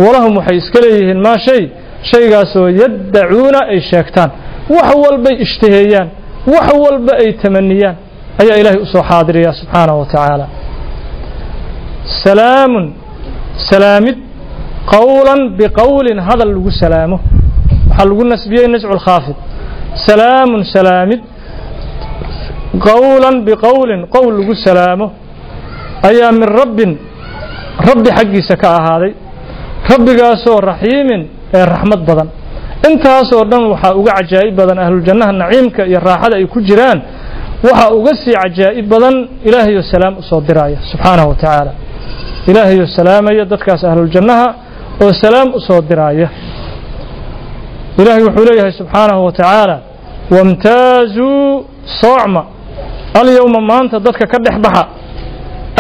walahum waxay iska leeyihiin maa shay shaygaasoo yaddacuuna ay sheegtaan. Wax walbay ishtaheeyaan wax walba ay tamaniyaan. Ayaa ilaahay u soo xaadiriyaa subxaanahu wa tacaala. Salaamun salaamid qowlan biqowlin hadal lagu salaamo. Waxaa lagu nasbiyey nascu lkhaafid salaamun salaamid qowlan biqowlin qowl lagu salaamo. Ayaa min rabbin rabbi xaggiisa ka ahaaday. Rabbigaasoo raxiimin ee raxmad badan. Intaasoo dhan waxaa uga cajaa'ib badan ahluljannaha naciimka iyo raaxada ay ku jiraan waxaa uga sii cajaa'ib badan ilaahayoo salaam u soo diraaya subxaanahu wa tacaala. Ilaahayoo salaamaya dadkaas ahluljannaha oo salaam u soo diraaya. Ilaahay wuxuu leeyahay subxaanahu wa tacaala wamtaazuu soocma alyowma maanta dadka ka dhex baxa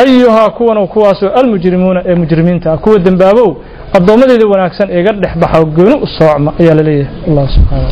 ayuhaa kuwan kuwaasoo almujrimuuna ee mujrimiinta ah kuwa dembaabow addoommadeyda wanaagsan eega dhex baxa gooni u soocma ayaa la allah subxaana